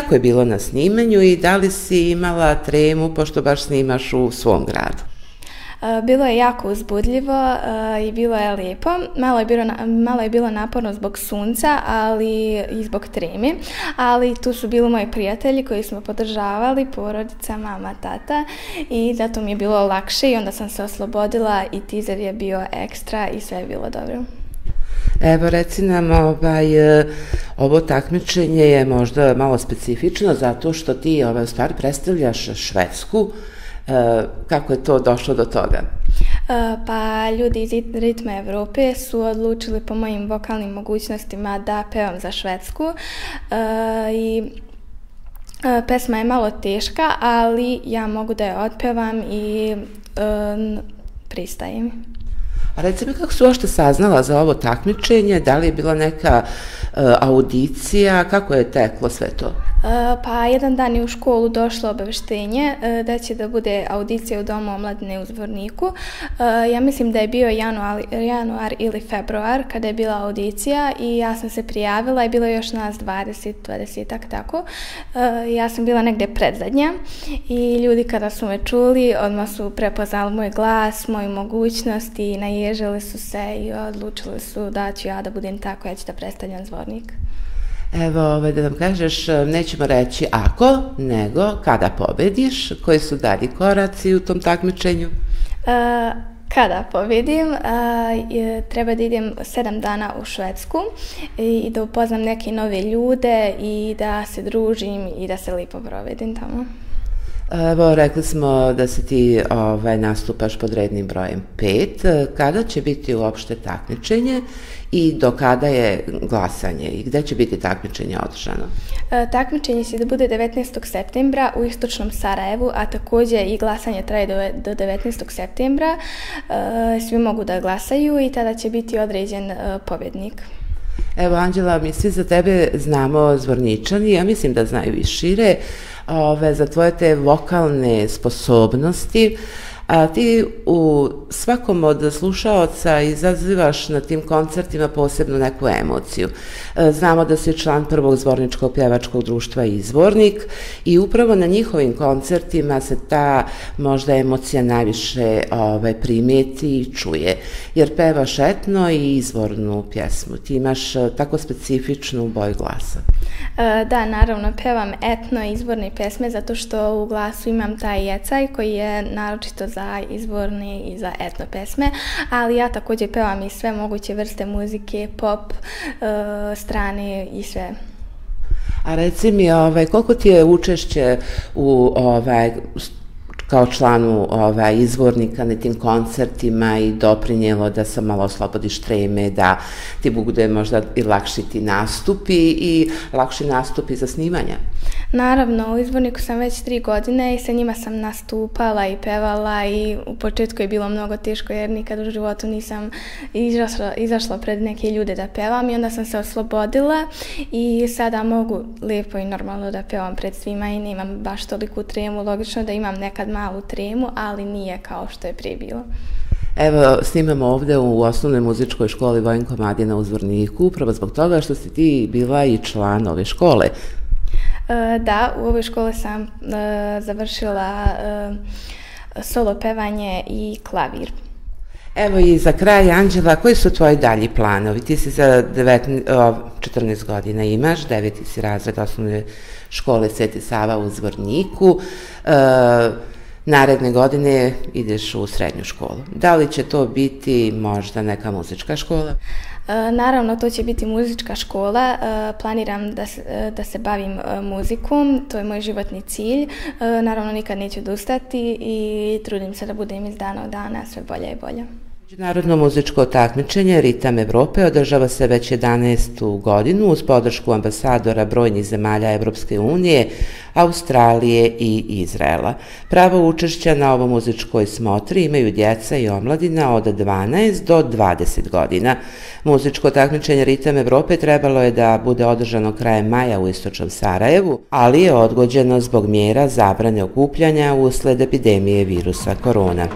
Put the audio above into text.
kako je bilo na snimanju i da li si imala tremu pošto baš snimaš u svom gradu? Bilo je jako uzbudljivo i bilo je lijepo. Malo je bilo, malo je bilo naporno zbog sunca, ali i zbog tremi. Ali tu su bili moji prijatelji koji smo podržavali, porodica, mama, tata i zato mi je bilo lakše i onda sam se oslobodila i tizer je bio ekstra i sve je bilo dobro. Evo reci nam, ovaj, e, ovo takmičenje je možda malo specifično zato što ti ovaj, stvari predstavljaš Švedsku, E, kako je to došlo do toga? E, pa ljudi iz Ritma Evrope su odlučili po mojim vokalnim mogućnostima da pevam za Švedsku e, i e, pesma je malo teška, ali ja mogu da je otpevam i e, pristajem. A reci mi kako su ošte saznala za ovo takmičenje, da li je bila neka e, audicija, kako je teklo sve to? E, pa jedan dan je u školu došlo obaveštenje e, da će da bude audicija u Domu omladine u Zvorniku. E, ja mislim da je bio januar, januar ili februar kada je bila audicija i ja sam se prijavila i bilo je još nas 20, 20 tak tako. Ja sam bila negde predzadnja i ljudi kada su me čuli odmah su prepoznali moj glas, moju mogućnost i naježili su se i odlučili su da ću ja da budem tako, ja ću da predstavljam Zvornik. Evo, ovaj, da nam kažeš, nećemo reći ako, nego kada pobediš, koji su dalji koraci u tom takmičenju? Uh, kada pobedim, uh, treba da idem sedam dana u Švedsku i da upoznam neke nove ljude i da se družim i da se lipo provedim tamo. Evo, rekli smo da se ti ovaj, nastupaš pod rednim brojem 5. Kada će biti uopšte takmičenje i do kada je glasanje i gde će biti takmičenje održano? E, takmičenje će da bude 19. septembra u Istočnom Sarajevu, a takođe i glasanje traje do, do 19. septembra. E, svi mogu da glasaju i tada će biti određen e, pobjednik. Evo, Anđela, mi svi za tebe znamo zvorničani, ja mislim da znaju i šire ove, za tvoje te vokalne sposobnosti. A ti u svakom od slušaoca izazivaš na tim koncertima posebno neku emociju. E, znamo da si član prvog zvorničkog pjevačkog društva Izvornik i upravo na njihovim koncertima se ta možda emocija najviše ovaj, primijeti i čuje. Jer pevaš etno i izvornu pjesmu. Ti imaš e, tako specifičnu boj glasa. E, da, naravno, pevam etno i pesme pjesme zato što u glasu imam taj jecaj koji je naročito za izborne i za etno pesme, ali ja također pevam i sve moguće vrste muzike, pop, e, strane i sve. A reci mi, ovaj, koliko ti je učešće u ovaj, kao članu ovaj, izvornika na tim koncertima i doprinjelo da se malo oslobodiš treme, da ti bude možda i lakši ti nastupi i lakši nastupi za snimanje? Naravno, u izborniku sam već tri godine i sa njima sam nastupala i pevala i u početku je bilo mnogo teško jer nikad u životu nisam izašla, izašla pred neke ljude da pevam i onda sam se oslobodila i sada mogu lijepo i normalno da pevam pred svima i nemam baš toliku tremu. Logično da imam nekad malu tremu, ali nije kao što je prije bilo. Evo, snimamo ovde u osnovnoj muzičkoj školi Vojnko Madina u Zvorniku, upravo zbog toga što si ti bila i član ove škole. E, da, u ovoj školi sam e, završila e, solo pevanje i klavir. Evo i za kraj, Anđela, koji su tvoji dalji planovi? Ti si za 19, 14 godina imaš, deveti si razred osnovne škole Sveti Sava u Zvorniku. Naredne godine ideš u srednju školu. Da li će to biti možda neka muzička škola? E, naravno, to će biti muzička škola. E, planiram da se, e, da se bavim muzikom, to je moj životni cilj. Naravno, nikad neću odustati i trudim se da budem iz dana u dana sve bolje i bolje. Međunarodno muzičko takmičenje Ritam Evrope održava se već 11. godinu uz podršku ambasadora brojnih zemalja Evropske unije, Australije i Izraela. Pravo učešća na ovom muzičkoj smotri imaju djeca i omladina od 12 do 20 godina. Muzičko takmičenje Ritam Evrope trebalo je da bude održano krajem maja u Istočnom Sarajevu, ali je odgođeno zbog mjera zabrane okupljanja usled epidemije virusa korona.